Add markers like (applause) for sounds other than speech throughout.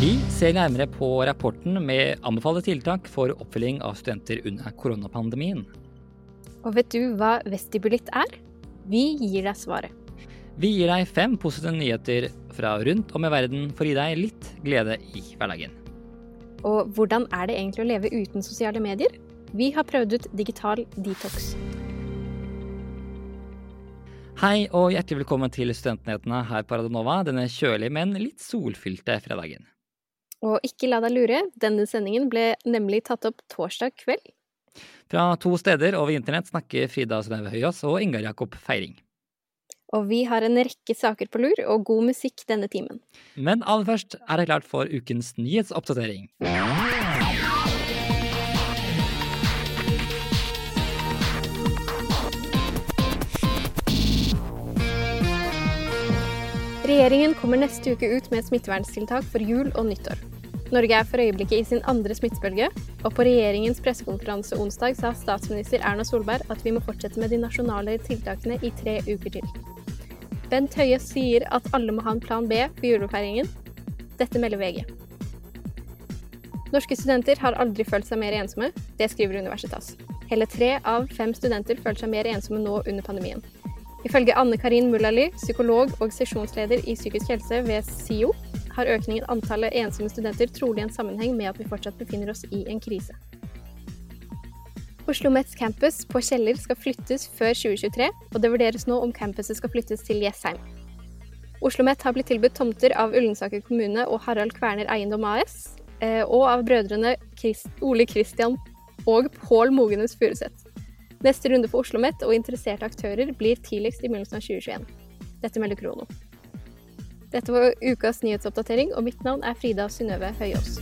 Vi ser nærmere på rapporten med anbefalte tiltak for oppfølging av studenter under koronapandemien. Og vet du hva vestibulitt er? Vi gir deg svaret. Vi gir deg fem positive nyheter fra rundt om i verden for å gi deg litt glede i hverdagen. Og hvordan er det egentlig å leve uten sosiale medier? Vi har prøvd ut digital detox. Hei og hjertelig velkommen til Studentnyhetene her på Radionova denne kjølige, men litt solfylte fredagen. Og ikke la deg lure, denne sendingen ble nemlig tatt opp torsdag kveld. Fra to steder over internett snakker Frida Synnøve Høyås og Ingar Jakob Feiring. Og vi har en rekke saker på lur, og god musikk denne timen. Men aller først er det klart for ukens nyhetsoppdatering. Regjeringen kommer neste uke ut med smitteverntiltak for jul og nyttår. Norge er for øyeblikket i sin andre smittebølge, og på regjeringens pressekonferanse onsdag sa statsminister Erna Solberg at vi må fortsette med de nasjonale tiltakene i tre uker til. Bent Høie sier at alle må ha en plan B for julefeiringen. Dette melder VG. Norske studenter har aldri følt seg mer ensomme. Det skriver Universitas. Hele tre av fem studenter føler seg mer ensomme nå under pandemien. Ifølge Anne Karin Mullali, psykolog og sesjonsleder i psykisk helse ved SIO, har økningen antallet ensomme studenter trolig en sammenheng med at vi fortsatt befinner oss i en krise. Oslo Mets campus på Kjeller skal flyttes før 2023, og det vurderes nå om campuset skal flyttes til Jessheim. Oslo Met har blitt tilbudt tomter av Ullensaker kommune og Harald Kverner Eiendom AS, eh, og av brødrene Ole Christian og Pål Mogenes Furuseth. Neste runde for Oslo OsloMet og interesserte aktører blir tidligst i begynnelsen av 2021. Dette melder Krono. Dette var ukas nyhetsoppdatering, og mitt navn er Frida Synnøve Høyås.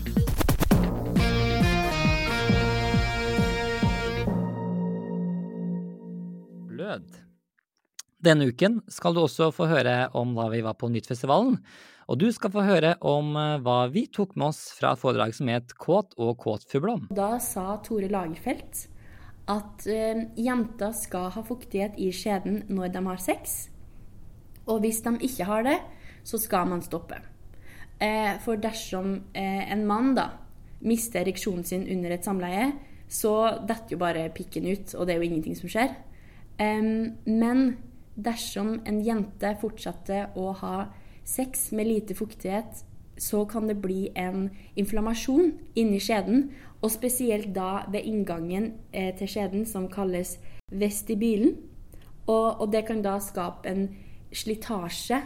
Blød. Denne uken skal du også få høre om da vi var på Nyttfestivalen, og du skal få høre om eh, hva vi tok med oss fra et foredrag som het Kåt og kåtfuglom. Da sa Tore Lagerfeldt at eh, jenter skal ha fuktighet i skjeden når de har sex. Og hvis de ikke har det, så skal man stoppe. Eh, for dersom eh, en mann da mister ereksjonen sin under et samleie, så detter jo bare pikken ut, og det er jo ingenting som skjer. Men dersom en jente fortsetter å ha sex med lite fuktighet, så kan det bli en inflammasjon inni skjeden, og spesielt da ved inngangen eh, til skjeden, som kalles vestibylen. Og, og det kan da skape en slitasje,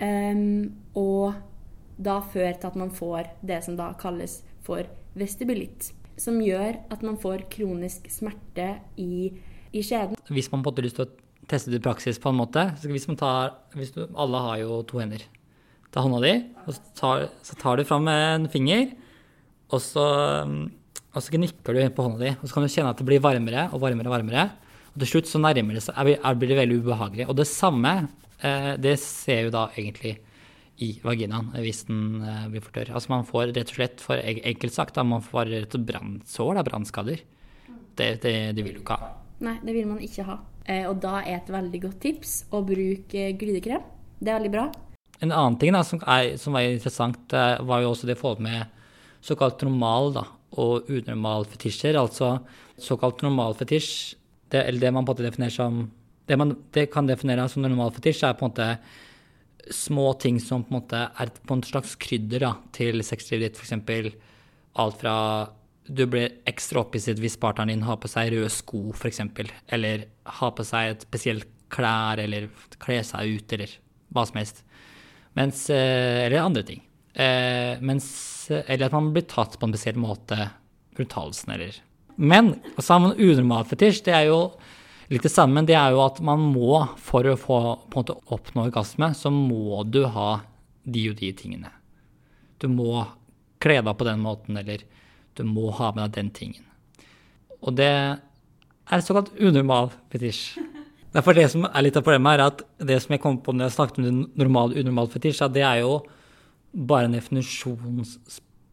um, og da føre til at man får det som da kalles for vestibulitt. Som gjør at man får kronisk smerte i, i skjeden. Hvis man på en måte har lyst til å teste det i praksis på en måte, så hvis tar hvis du, Alle har jo to hender. Ta hånda di, og så tar, så tar du fram en finger, og så, og så gnikker du på hånda di. Og så kan du kjenne at det blir varmere og varmere og varmere. Og til slutt så nærmer det seg, er- blir det veldig ubehagelig. Og det samme, eh, det ser jo da egentlig i vaginaen hvis den eh, blir for tørr. Altså man får rett og slett, for enkelt sagt, da, man får rett og brannsår, brannskader. Det, det, det vil du ikke ha. Nei, det vil man ikke ha. Eh, og da er et veldig godt tips å bruke eh, glidekrem. Det er veldig bra. En annen ting da, som, er, som var interessant, eh, var jo også det forholdet med såkalt normal da, og unormal fetisjer. Altså såkalt normal fetisj, det, eller det man på en måte definerer som Det man det kan definere som normal fetisj, er på en måte små ting som på en måte er på en slags krydder da, til sexlivet ditt. F.eks. alt fra du blir ekstra opphisset hvis partneren din har på seg røde sko, f.eks. Eller har på seg et spesielt klær, eller kler seg ut, eller hva som helst. Mens, eh, eller andre ting. Eh, mens, eller at man blir tatt på en spesiell måte rundt halsen, eller Men så har man unormal fetisj. Det er jo litt det samme. Det er jo at man må, for å få, på en måte, oppnå orgasme, så må du ha de og de tingene. Du må kle deg på den måten, eller du må ha med deg den tingen. Og det er såkalt unormal fetisj. Derfor det som er litt av problemet, er at det som jeg kom på når jeg snakket om normal unormal fetisj, det er jo bare en definisjon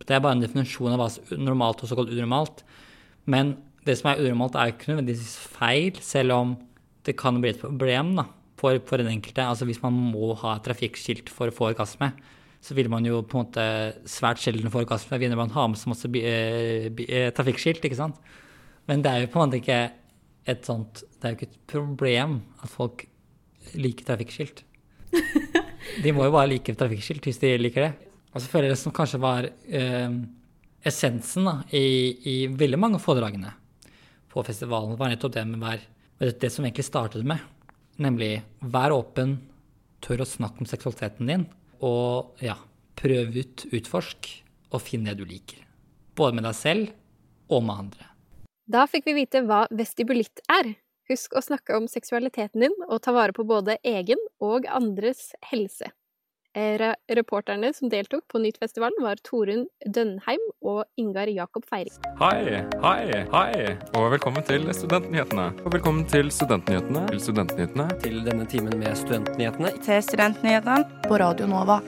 Det er bare en definisjon av hva som er normalt og såkalt unormalt. Men det som er unormalt, er ikke nødvendigvis feil, selv om det kan bli et problem da, for, for den enkelte. Altså hvis man må ha trafikkskilt for å få orgasme, så vil man jo på en måte svært sjelden få orgasme hvis man har med så masse eh, eh, trafikkskilt, ikke sant. Men det er jo på en måte ikke et sånt Det er jo ikke et problem at folk liker trafikkskilt. (laughs) De må jo bare like trafikkskilt hvis de liker det. Og så føler jeg det som kanskje var eh, essensen da, i, i, veldig mange av foredragene på festivalen, var nettopp det med hver, det som egentlig startet med. Nemlig vær åpen, tør å snakke om seksualiteten din, og ja, prøv ut, utforsk, og finn det du liker. Både med deg selv og med andre. Da fikk vi vite hva vestibulitt er. Husk å snakke om seksualiteten din, og ta vare på både egen og andres helse. Eh, reporterne som deltok på Nyttfestivalen, var Torunn Dønheim og Ingar Jakob Feiring. Hei, hei, hei, og velkommen til Studentnyhetene. Og velkommen til Studentnyhetene. Til Studentnyhetene. Til denne timen med Studentnyhetene. Til Studentnyhetene på Radio Nova.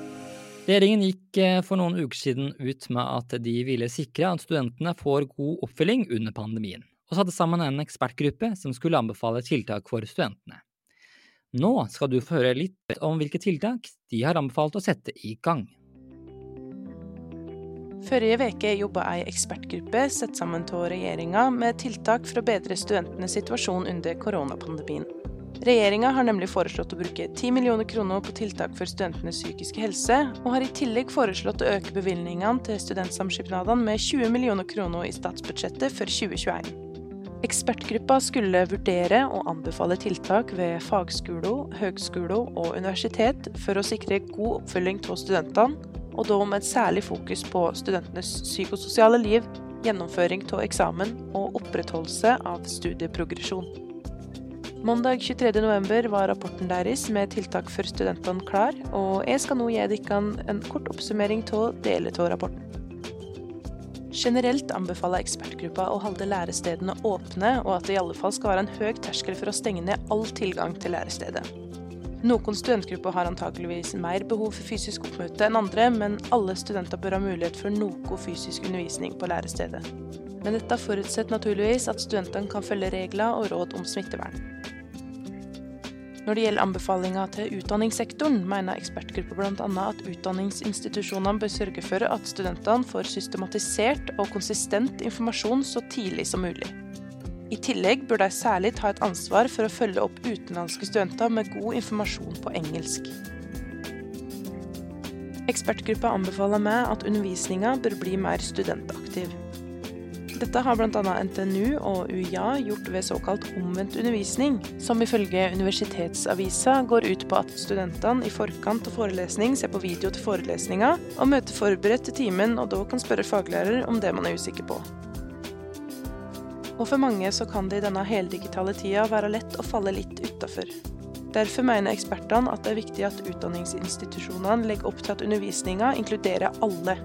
Regjeringen gikk eh, for noen uker siden ut med at de ville sikre at studentene får god oppfølging under pandemien, og satte sammen en ekspertgruppe som skulle anbefale tiltak for studentene. Nå skal du få høre litt om hvilke tiltak de har anbefalt å sette i gang. Forrige uke jobba ei ekspertgruppe satt sammen av regjeringa med tiltak for å bedre studentenes situasjon under koronapandemien. Regjeringa har nemlig foreslått å bruke 10 millioner kroner på tiltak for studentenes psykiske helse, og har i tillegg foreslått å øke bevilgningene til studentsamskipnadene med 20 millioner kroner i statsbudsjettet for 2021. Ekspertgruppa skulle vurdere og anbefale tiltak ved fagskoler, høgskoler og universitet for å sikre god oppfølging av studentene, og da med et særlig fokus på studentenes psykososiale liv, gjennomføring av eksamen og opprettholdelse av studieprogresjon. Mandag 23.11 var rapporten deres med tiltak for studentene klar, og jeg skal nå gi dere en kort oppsummering av deler av rapporten. Generelt anbefaler ekspertgruppa å holde lærestedene åpne, og at det i alle fall skal være en høy terskel for å stenge ned all tilgang til lærestedet. Noen studentgrupper har antakeligvis mer behov for fysisk oppmøte enn andre, men alle studenter bør ha mulighet for noe fysisk undervisning på lærestedet. Men dette forutsetter naturligvis at studentene kan følge regler og råd om smittevern. Når det gjelder anbefalinger til utdanningssektoren, mener ekspertgruppa bl.a. at utdanningsinstitusjonene bør sørge for at studentene får systematisert og konsistent informasjon så tidlig som mulig. I tillegg bør de særlig ta et ansvar for å følge opp utenlandske studenter med god informasjon på engelsk. Ekspertgruppa anbefaler meg at undervisninga bør bli mer studentaktiv. Dette har bl.a. NTNU og UiA gjort ved såkalt omvendt undervisning, som ifølge Universitetsavisa går ut på at studentene i forkant av forelesning ser på video til forelesninga, og møter forberedt til timen, og da kan spørre faglærer om det man er usikker på. Og for mange så kan det i denne heldigitale tida være lett å falle litt utafor. Derfor mener ekspertene at det er viktig at utdanningsinstitusjonene legger opp til at undervisninga inkluderer alle,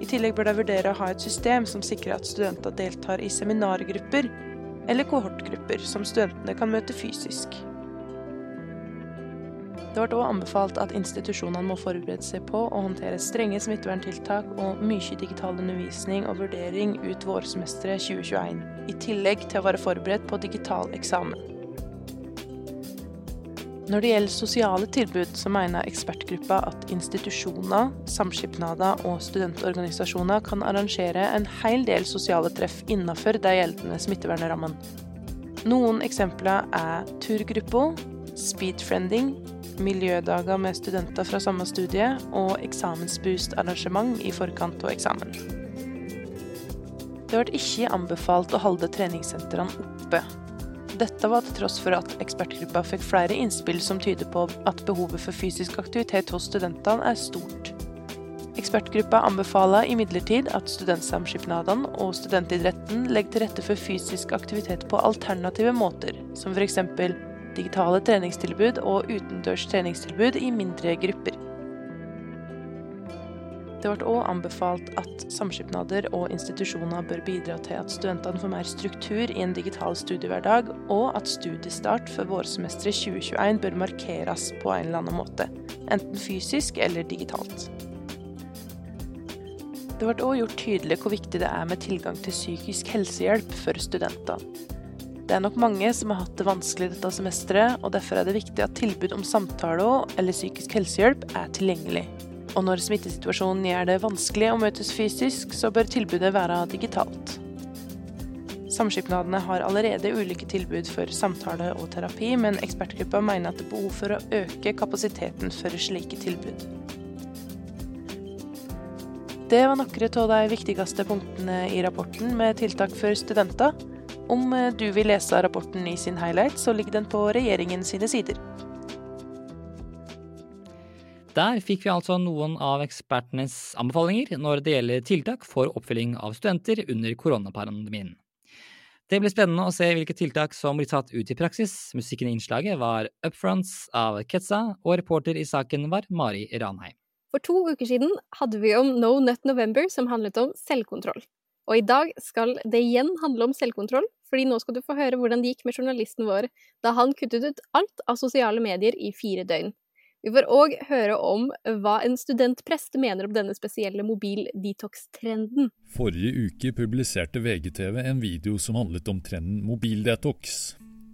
i tillegg bør de vurdere å ha et system som sikrer at studenter deltar i seminargrupper eller kohortgrupper som studentene kan møte fysisk. Det ble også anbefalt at institusjonene må forberede seg på å håndtere strenge smitteverntiltak og mye digital undervisning og vurdering ut vårsemesteret 2021, i tillegg til å være forberedt på digital eksamen. Når det gjelder sosiale tilbud, så mener ekspertgruppa at institusjoner, samskipnader og studentorganisasjoner kan arrangere en hel del sosiale treff innenfor de gjeldende smittevernrammene. Noen eksempler er turgrupper, speedfriending, miljødager med studenter fra samme studie og eksamensboost-arrangement i forkant av eksamen. Det ble ikke anbefalt å holde treningssentrene oppe dette var til tross for at ekspertgruppa fikk flere innspill som tyder på at behovet for fysisk aktivitet hos studentene er stort. Ekspertgruppa anbefaler imidlertid at studentsamskipnadene og studentidretten legger til rette for fysisk aktivitet på alternative måter, som f.eks. digitale treningstilbud og utendørs treningstilbud i mindre grupper. Det ble òg anbefalt at samskipnader og institusjoner bør bidra til at studentene får mer struktur i en digital studiehverdag, og at studiestart for vårsemesteret 2021 bør markeres på en eller annen måte, enten fysisk eller digitalt. Det ble òg gjort tydelig hvor viktig det er med tilgang til psykisk helsehjelp for studenter. Det er nok mange som har hatt det vanskelig dette semesteret, og derfor er det viktig at tilbud om samtale eller psykisk helsehjelp er tilgjengelig. Og når smittesituasjonen gjør det vanskelig å møtes fysisk, så bør tilbudet være digitalt. Samskipnadene har allerede ulike tilbud for samtale og terapi, men ekspertgruppa mener at det er behov for å øke kapasiteten for slike tilbud. Det var noen av de viktigste punktene i rapporten med tiltak for studenter. Om du vil lese rapporten i sin highlight, så ligger den på regjeringen sine sider. Der fikk vi altså noen av ekspertenes anbefalinger når det gjelder tiltak for oppfylling av studenter under koronapandemien. Det blir spennende å se hvilke tiltak som blir tatt ut i praksis. Musikken i innslaget var Upfronts av Ketza, og reporter i saken var Mari Ranheim. For to uker siden hadde vi om No Nut November, som handlet om selvkontroll. Og i dag skal det igjen handle om selvkontroll, fordi nå skal du få høre hvordan det gikk med journalisten vår da han kuttet ut alt av sosiale medier i fire døgn. Vi får òg høre om hva en studentprest mener om denne spesielle mobil-detox-trenden. Forrige uke publiserte VGTV en video som handlet om trenden mobildetox.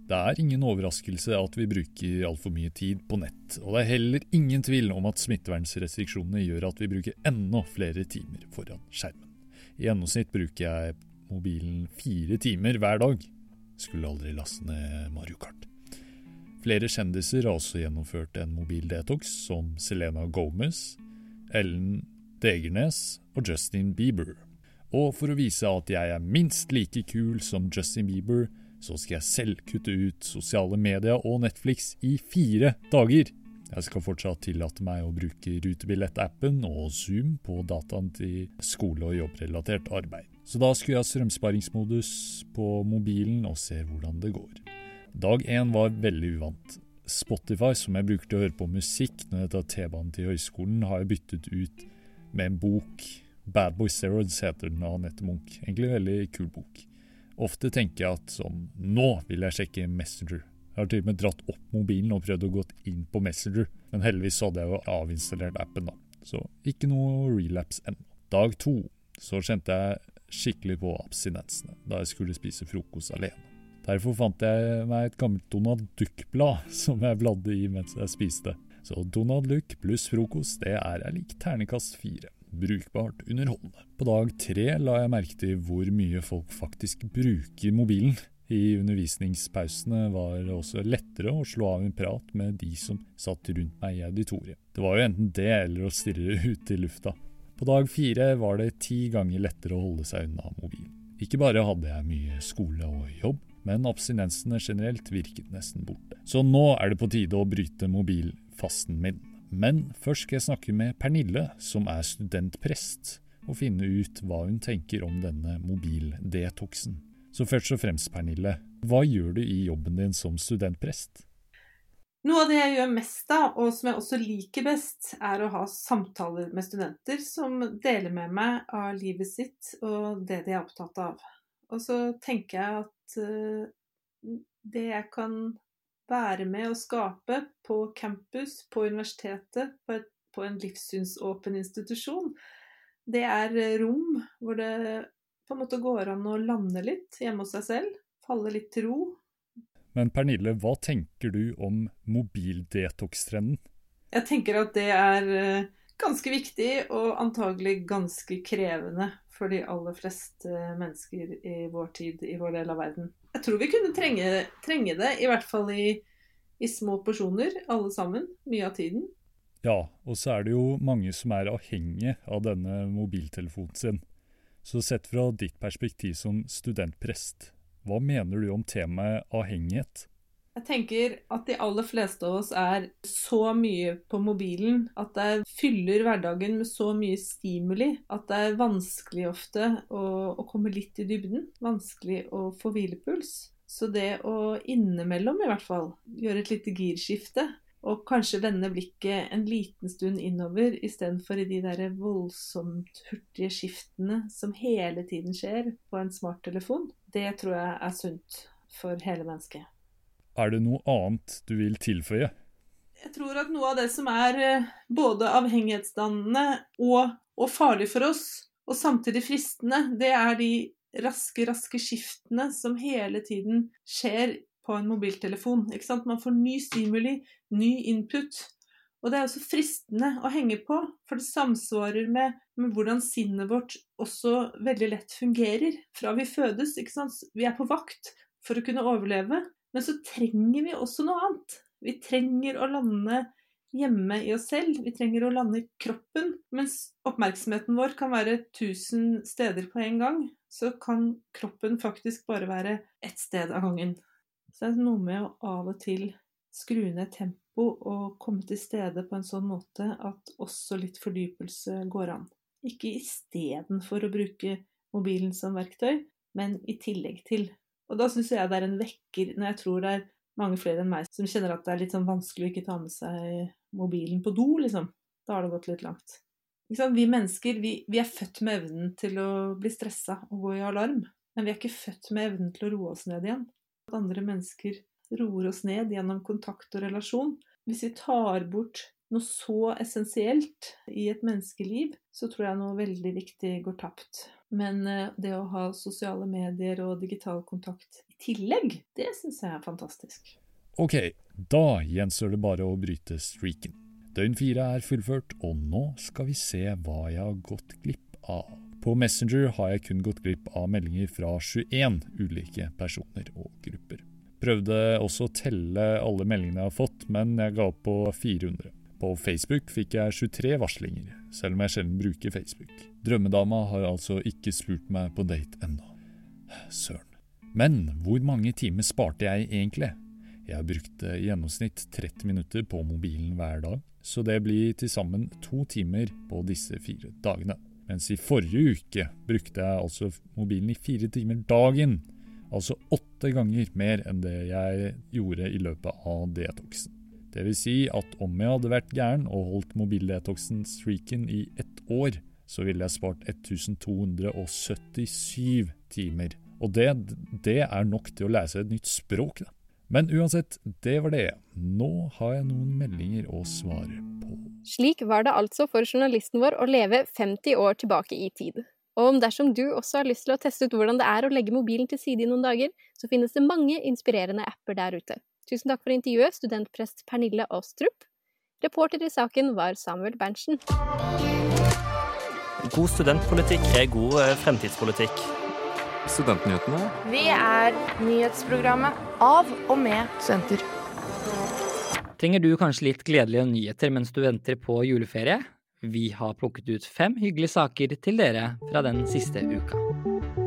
Det er ingen overraskelse at vi bruker altfor mye tid på nett, og det er heller ingen tvil om at smittevernrestriksjonene gjør at vi bruker enda flere timer foran skjermen. I gjennomsnitt bruker jeg mobilen fire timer hver dag. Skulle aldri laste ned Mario Kart. Flere kjendiser har også gjennomført en mobildetox, som Selena Gomez, Ellen Degernes og Justin Bieber. Og for å vise at jeg er minst like kul som Justin Bieber, så skal jeg selv kutte ut sosiale medier og Netflix i fire dager. Jeg skal fortsatt tillate meg å bruke rutebillett-appen og Zoom på dataen til skole- og jobbrelatert arbeid. Så da skulle jeg ha strømsparingsmodus på mobilen og se hvordan det går. Dag én var veldig uvant. Spotify, som jeg bruker til å høre på musikk når jeg tar T-banen til høyskolen, har jeg byttet ut med en bok. Bad Boy Steroids heter den av Anette Munch. Egentlig en veldig kul bok. Ofte tenker jeg at sånn Nå vil jeg sjekke Messenger. Jeg har til og med dratt opp mobilen og prøvd å gå inn på Messenger, men heldigvis hadde jeg jo avinstallert appen, da. Så ikke noe relapse ennå. Dag to så kjente jeg skikkelig på abstinensene da jeg skulle spise frokost alene. Derfor fant jeg meg et gammelt Donald Duck-blad (laughs) som jeg bladde i mens jeg spiste. Så Donald Duck pluss frokost, det er jeg lik ternekast fire. Brukbart underholdende. På dag tre la jeg merke til hvor mye folk faktisk bruker mobilen. I undervisningspausene var det også lettere å slå av en prat med de som satt rundt meg i auditoriet. Det var jo enten det eller å stirre (laughs) ut i lufta. På dag fire var det ti ganger lettere å holde seg unna mobilen. Ikke bare hadde jeg mye skole og jobb, men abstinensene generelt virket nesten borte. Så nå er det på tide å bryte mobilfasten min. Men først skal jeg snakke med Pernille, som er studentprest, og finne ut hva hun tenker om denne mobildetoxen. Så først og fremst, Pernille, hva gjør du i jobben din som studentprest? Noe av det jeg gjør mest av, og som jeg også liker best, er å ha samtaler med studenter som deler med meg av livet sitt og det de er opptatt av. Og så tenker jeg at uh, det jeg kan være med å skape på campus, på universitetet, på en livssynsåpen institusjon, det er rom hvor det på en måte går an å lande litt hjemme hos seg selv. Falle litt til ro. Men Pernille, hva tenker du om mobildetox-trenden? Jeg tenker at det er uh, ganske viktig og antagelig ganske krevende for de aller fleste mennesker i vår tid, i vår del av verden. Jeg tror vi kunne trenge, trenge det, i hvert fall i, i, små porsjoner, alle sammen, mye av tiden. Ja, og så er det jo mange som er avhengige av denne mobiltelefonen sin. Så sett fra ditt perspektiv som studentprest, hva mener du om temaet avhengighet? Jeg tenker at de aller fleste av oss er så mye på mobilen at det fyller hverdagen med så mye stimuli at det er vanskelig ofte å, å komme litt i dybden. Vanskelig å få hvilepuls. Så det å innimellom i hvert fall gjøre et lite girskifte og kanskje vende blikket en liten stund innover istedenfor i de der voldsomt hurtige skiftene som hele tiden skjer på en smarttelefon, det tror jeg er sunt for hele mennesket. Er det noe annet du vil tilføye? Jeg tror at noe av det som er eh, både avhengighetsdannende og, og farlig for oss, og samtidig fristende, det er de raske, raske skiftene som hele tiden skjer på en mobiltelefon. Ikke sant? Man får ny stimuli, ny input. Og det er også fristende å henge på, for det samsvarer med, med, hvordan sinnet vårt også veldig lett fungerer fra vi fødes. Ikke sant? Vi er på vakt for å kunne overleve, men så trenger vi også noe annet. Vi trenger å lande hjemme i oss selv. Vi trenger å lande i kroppen. Mens oppmerksomheten vår kan være tusen steder på en gang, så kan kroppen faktisk bare være ett sted av gangen. Så det er noe med å av og til skru ned tempo og komme til stede på en sånn måte at også litt fordypelse går an. Ikke istedenfor å bruke mobilen som verktøy, men i tillegg til. Og da syns jeg det er en vekker når jeg tror det er mange flere enn meg som kjenner at det er litt sånn vanskelig å ikke ta med seg mobilen på do, liksom. Da har det gått litt langt. Vi mennesker vi, vi, er født med evnen til å bli stressa og gå i alarm, men vi er ikke født med evnen til å roe oss ned igjen. At andre mennesker roer oss ned gjennom kontakt og relasjon. Hvis vi tar bort noe så essensielt i et menneskeliv, så tror jeg noe veldig viktig går tapt. Men eh, det å ha sosiale medier og digital kontakt i tillegg, det syns jeg er fantastisk. Ok, da gjenstår det bare å bryte streaken. Døgn fire er fullført, og nå skal vi se hva jeg har gått glipp av. På Messenger har jeg kun gått glipp av meldinger fra 21 ulike personer og grupper. Prøvde også å telle alle meldingene jeg har fått, men jeg ga opp på 400. På Facebook fikk jeg 23 varslinger, selv om jeg sjelden bruker Facebook. Drømmedama har altså ikke spurt meg på date ennå. Søren. Men hvor mange timer sparte jeg egentlig? Jeg brukte i gjennomsnitt 30 minutter på mobilen hver dag, så det blir til sammen to timer på disse fire dagene. Mens i forrige uke brukte jeg altså mobilen i fire timer dagen, altså åtte ganger mer enn det jeg gjorde i løpet av detoxen. Det vil si at om jeg hadde vært gæren og holdt mobildetoxen-streaken i ett år, så ville jeg spart 1277 timer. Og det, det er nok til å lese et nytt språk, da. Men uansett, det var det. Nå har jeg noen meldinger å svare på. Slik var det altså for journalisten vår å leve 50 år tilbake i tid. Og om dersom du også har lyst til å teste ut hvordan det er å legge mobilen til side i noen dager, så finnes det mange inspirerende apper der ute. Tusen takk for intervjuet, studentprest Pernille Aastrup. Reporter i saken var Samuel Berntsen. God studentpolitikk er god eh, fremtidspolitikk. Studentnyhetene. Vi er nyhetsprogrammet av og med studenter. Trenger du kanskje litt gledelige nyheter mens du venter på juleferie? Vi har plukket ut fem hyggelige saker til dere fra den siste uka.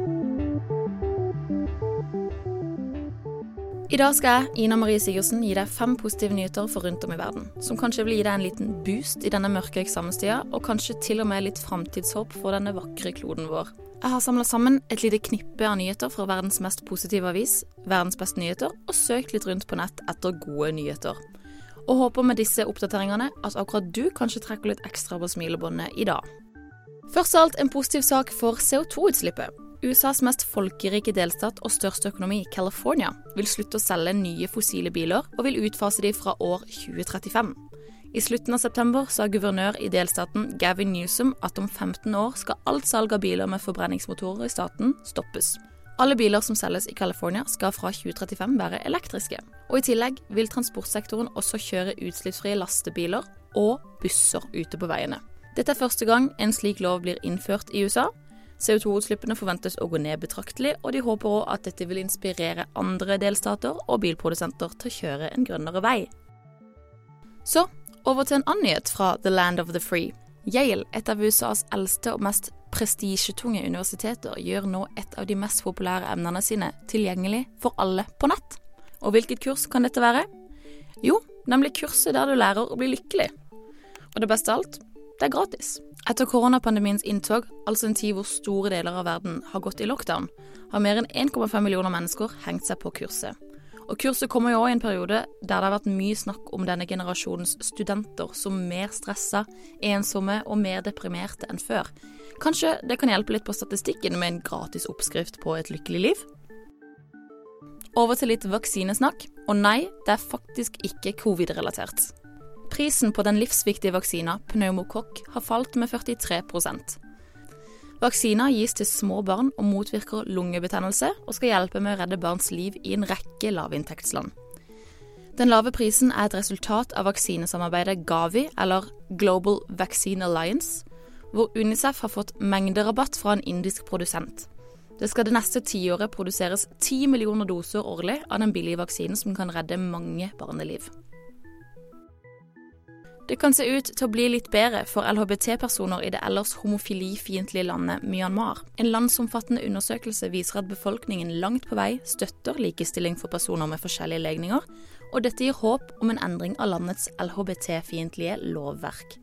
I dag skal jeg, Ina Marie Sigurdsen, gi deg fem positive nyheter for rundt om i verden. Som kanskje vil gi deg en liten boost i denne mørke eksamenstida, og kanskje til og med litt framtidshåp for denne vakre kloden vår. Jeg har samla sammen et lite knippe av nyheter fra verdens mest positive avis, Verdens beste nyheter, og søkt litt rundt på nett etter gode nyheter. Og håper med disse oppdateringene at akkurat du kanskje trekker litt ekstra på smilebåndet i dag. Først av alt en positiv sak for CO2-utslippet. USAs mest folkerike delstat og største økonomi, California, vil slutte å selge nye fossile biler, og vil utfase de fra år 2035. I slutten av september sa guvernør i delstaten Gavin Newsom at om 15 år skal alt salg av biler med forbrenningsmotorer i staten stoppes. Alle biler som selges i California skal fra 2035 være elektriske. Og i tillegg vil transportsektoren også kjøre utslippsfrie lastebiler og busser ute på veiene. Dette er første gang en slik lov blir innført i USA. CO2-utslippene forventes å gå ned betraktelig, og de håper òg at dette vil inspirere andre delstater og bilprodusenter til å kjøre en grønnere vei. Så over til en annen nyhet fra The Land of the Free. Yale, et av USAs eldste og mest prestisjetunge universiteter, gjør nå et av de mest populære emnene sine tilgjengelig for alle på nett. Og hvilket kurs kan dette være? Jo, nemlig kurset der du lærer å bli lykkelig. Og det beste av alt, det er gratis. Etter koronapandemiens inntog, altså en tid hvor store deler av verden har gått i lockdown, har mer enn 1,5 millioner mennesker hengt seg på kurset. Og Kurset kommer jo òg i en periode der det har vært mye snakk om denne generasjonens studenter som mer stressa, ensomme og mer deprimerte enn før. Kanskje det kan hjelpe litt på statistikken med en gratis oppskrift på et lykkelig liv? Over til litt vaksinesnakk. Og nei, det er faktisk ikke covid-relatert. Prisen på den livsviktige vaksina pneumokokk har falt med 43 Vaksina gis til små barn og motvirker lungebetennelse, og skal hjelpe med å redde barns liv i en rekke lavinntektsland. Den lave prisen er et resultat av vaksinesamarbeidet Gavi, eller Global Vaccine Alliance, hvor Unicef har fått mengderabatt fra en indisk produsent. Det skal det neste tiåret produseres ti millioner doser årlig av den billige vaksinen som kan redde mange barneliv. Det kan se ut til å bli litt bedre for LHBT-personer i det ellers homofilifiendtlige landet Myanmar. En landsomfattende undersøkelse viser at befolkningen langt på vei støtter likestilling for personer med forskjellige legninger, og dette gir håp om en endring av landets LHBT-fiendtlige lovverk.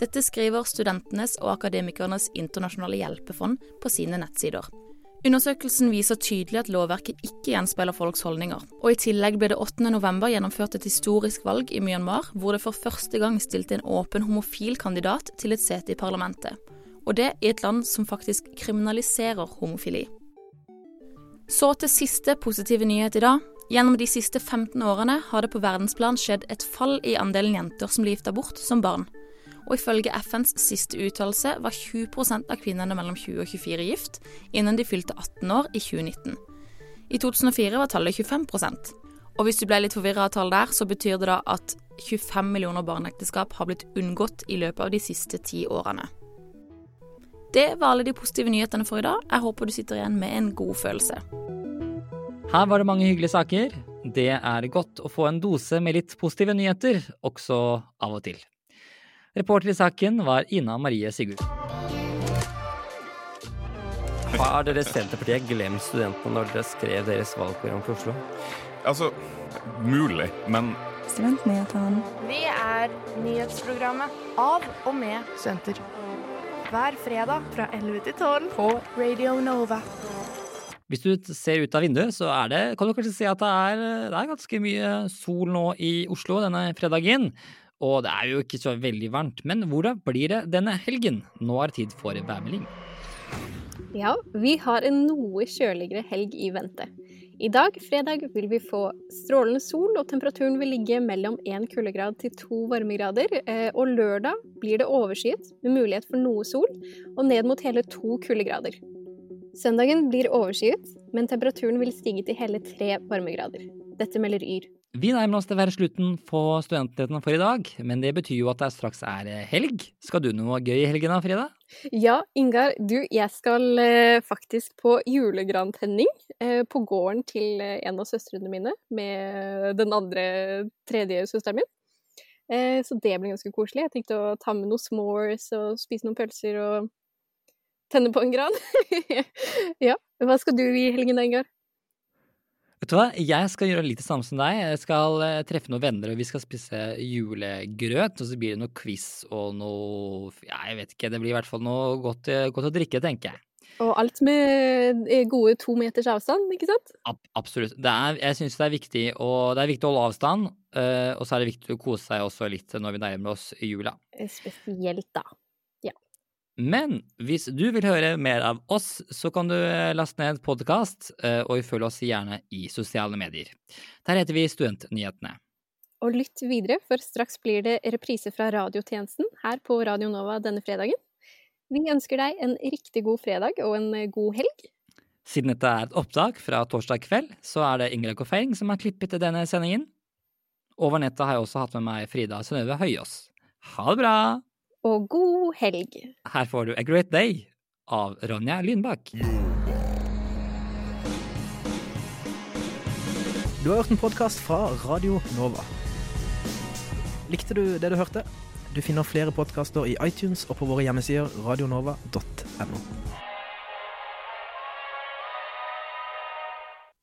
Dette skriver Studentenes og Akademikernes internasjonale hjelpefond på sine nettsider. Undersøkelsen viser tydelig at lovverket ikke gjenspeiler folks holdninger. Og i tillegg ble det 8. november gjennomført et historisk valg i Myanmar, hvor det for første gang stilte en åpen homofil kandidat til et sete i parlamentet. Og det i et land som faktisk kriminaliserer homofili. Så til siste positive nyhet i dag. Gjennom de siste 15 årene har det på verdensplan skjedd et fall i andelen jenter som blir gifta bort som barn og ifølge FNs siste uttalelse var 20 av kvinnene mellom 20 og 24 gift innen de fylte 18 år i 2019. I 2004 var tallet 25% Og hvis du ble litt forvirra av tall der, så betyr det da at 25 millioner barneekteskap har blitt unngått i løpet av de siste ti årene. Det var alle de positive nyhetene for i dag. Jeg håper du sitter igjen med en god følelse. Her var det mange hyggelige saker. Det er godt å få en dose med litt positive nyheter, også av og til. Reporter i saken var Ina Marie Sigurd. Har dere Senterpartiet glemt studentene når dere skrev deres valgprogram for Oslo? Altså, mulig, men Studentnyhetene. Vi er nyhetsprogrammet av og med studenter. Hver fredag fra 11 til 12 på Radio Nova. Hvis du ser ut av vinduet, så er det, kan du kanskje se at det er, det er ganske mye sol nå i Oslo denne fredagen. Og det er jo ikke så veldig varmt. Men hvordan blir det denne helgen? Nå er det tid for værmelding. Ja, vi har en noe kjøligere helg i vente. I dag, fredag, vil vi få strålende sol, og temperaturen vil ligge mellom én kuldegrad til to varmegrader. Eh, og lørdag blir det overskyet, med mulighet for noe sol, og ned mot hele to kuldegrader. Søndagen blir overskyet, men temperaturen vil stige til hele tre varmegrader. Dette melder Yr. Vi nærmer oss dessverre slutten på Studentnyhetene for i dag, men det betyr jo at det straks er eh, helg. Skal du noe gøy i helgen da, Frida? Ja, Ingar. Du, jeg skal eh, faktisk på julegrantenning eh, på gården til en av søstrene mine med den andre tredje søsteren min. Eh, så det blir ganske koselig. Jeg tenkte å ta med noen s'mores og spise noen pølser og tenne på en gran. (laughs) ja. Hva skal du i helgen da, Ingar? Vet du hva, jeg skal gjøre litt det samme som deg. Jeg skal eh, treffe noen venner, og vi skal spise julegrøt. Og så blir det noe quiz og noe Ja, jeg vet ikke. Det blir i hvert fall noe godt, eh, godt å drikke, tenker jeg. Og alt med eh, gode to meters avstand, ikke sant? Ab absolutt. Er, jeg syns det er viktig å, det er viktig å holde avstand, og så er det viktig å kose seg også litt når vi nærmer oss jula. Spesielt da. Men hvis du vil høre mer av oss, så kan du eh, laste ned podkast, eh, og følge oss gjerne i sosiale medier. Der heter vi Studentnyhetene. Og lytt videre, for straks blir det reprise fra radiotjenesten her på Radio Nova denne fredagen. Vi ønsker deg en riktig god fredag og en eh, god helg. Siden dette er et opptak fra torsdag kveld, så er det Ingrid Koffeing som har klippet til denne sendingen. Over nettet har jeg også hatt med meg Frida Synnøve Høyås. Ha det bra! Og god helg. Her får du A Great Day av Ronja Lynbakk. Du har hørt en podkast fra Radio Nova. Likte du det du hørte? Du finner flere podkaster i iTunes og på våre hjemmesider radionova.no.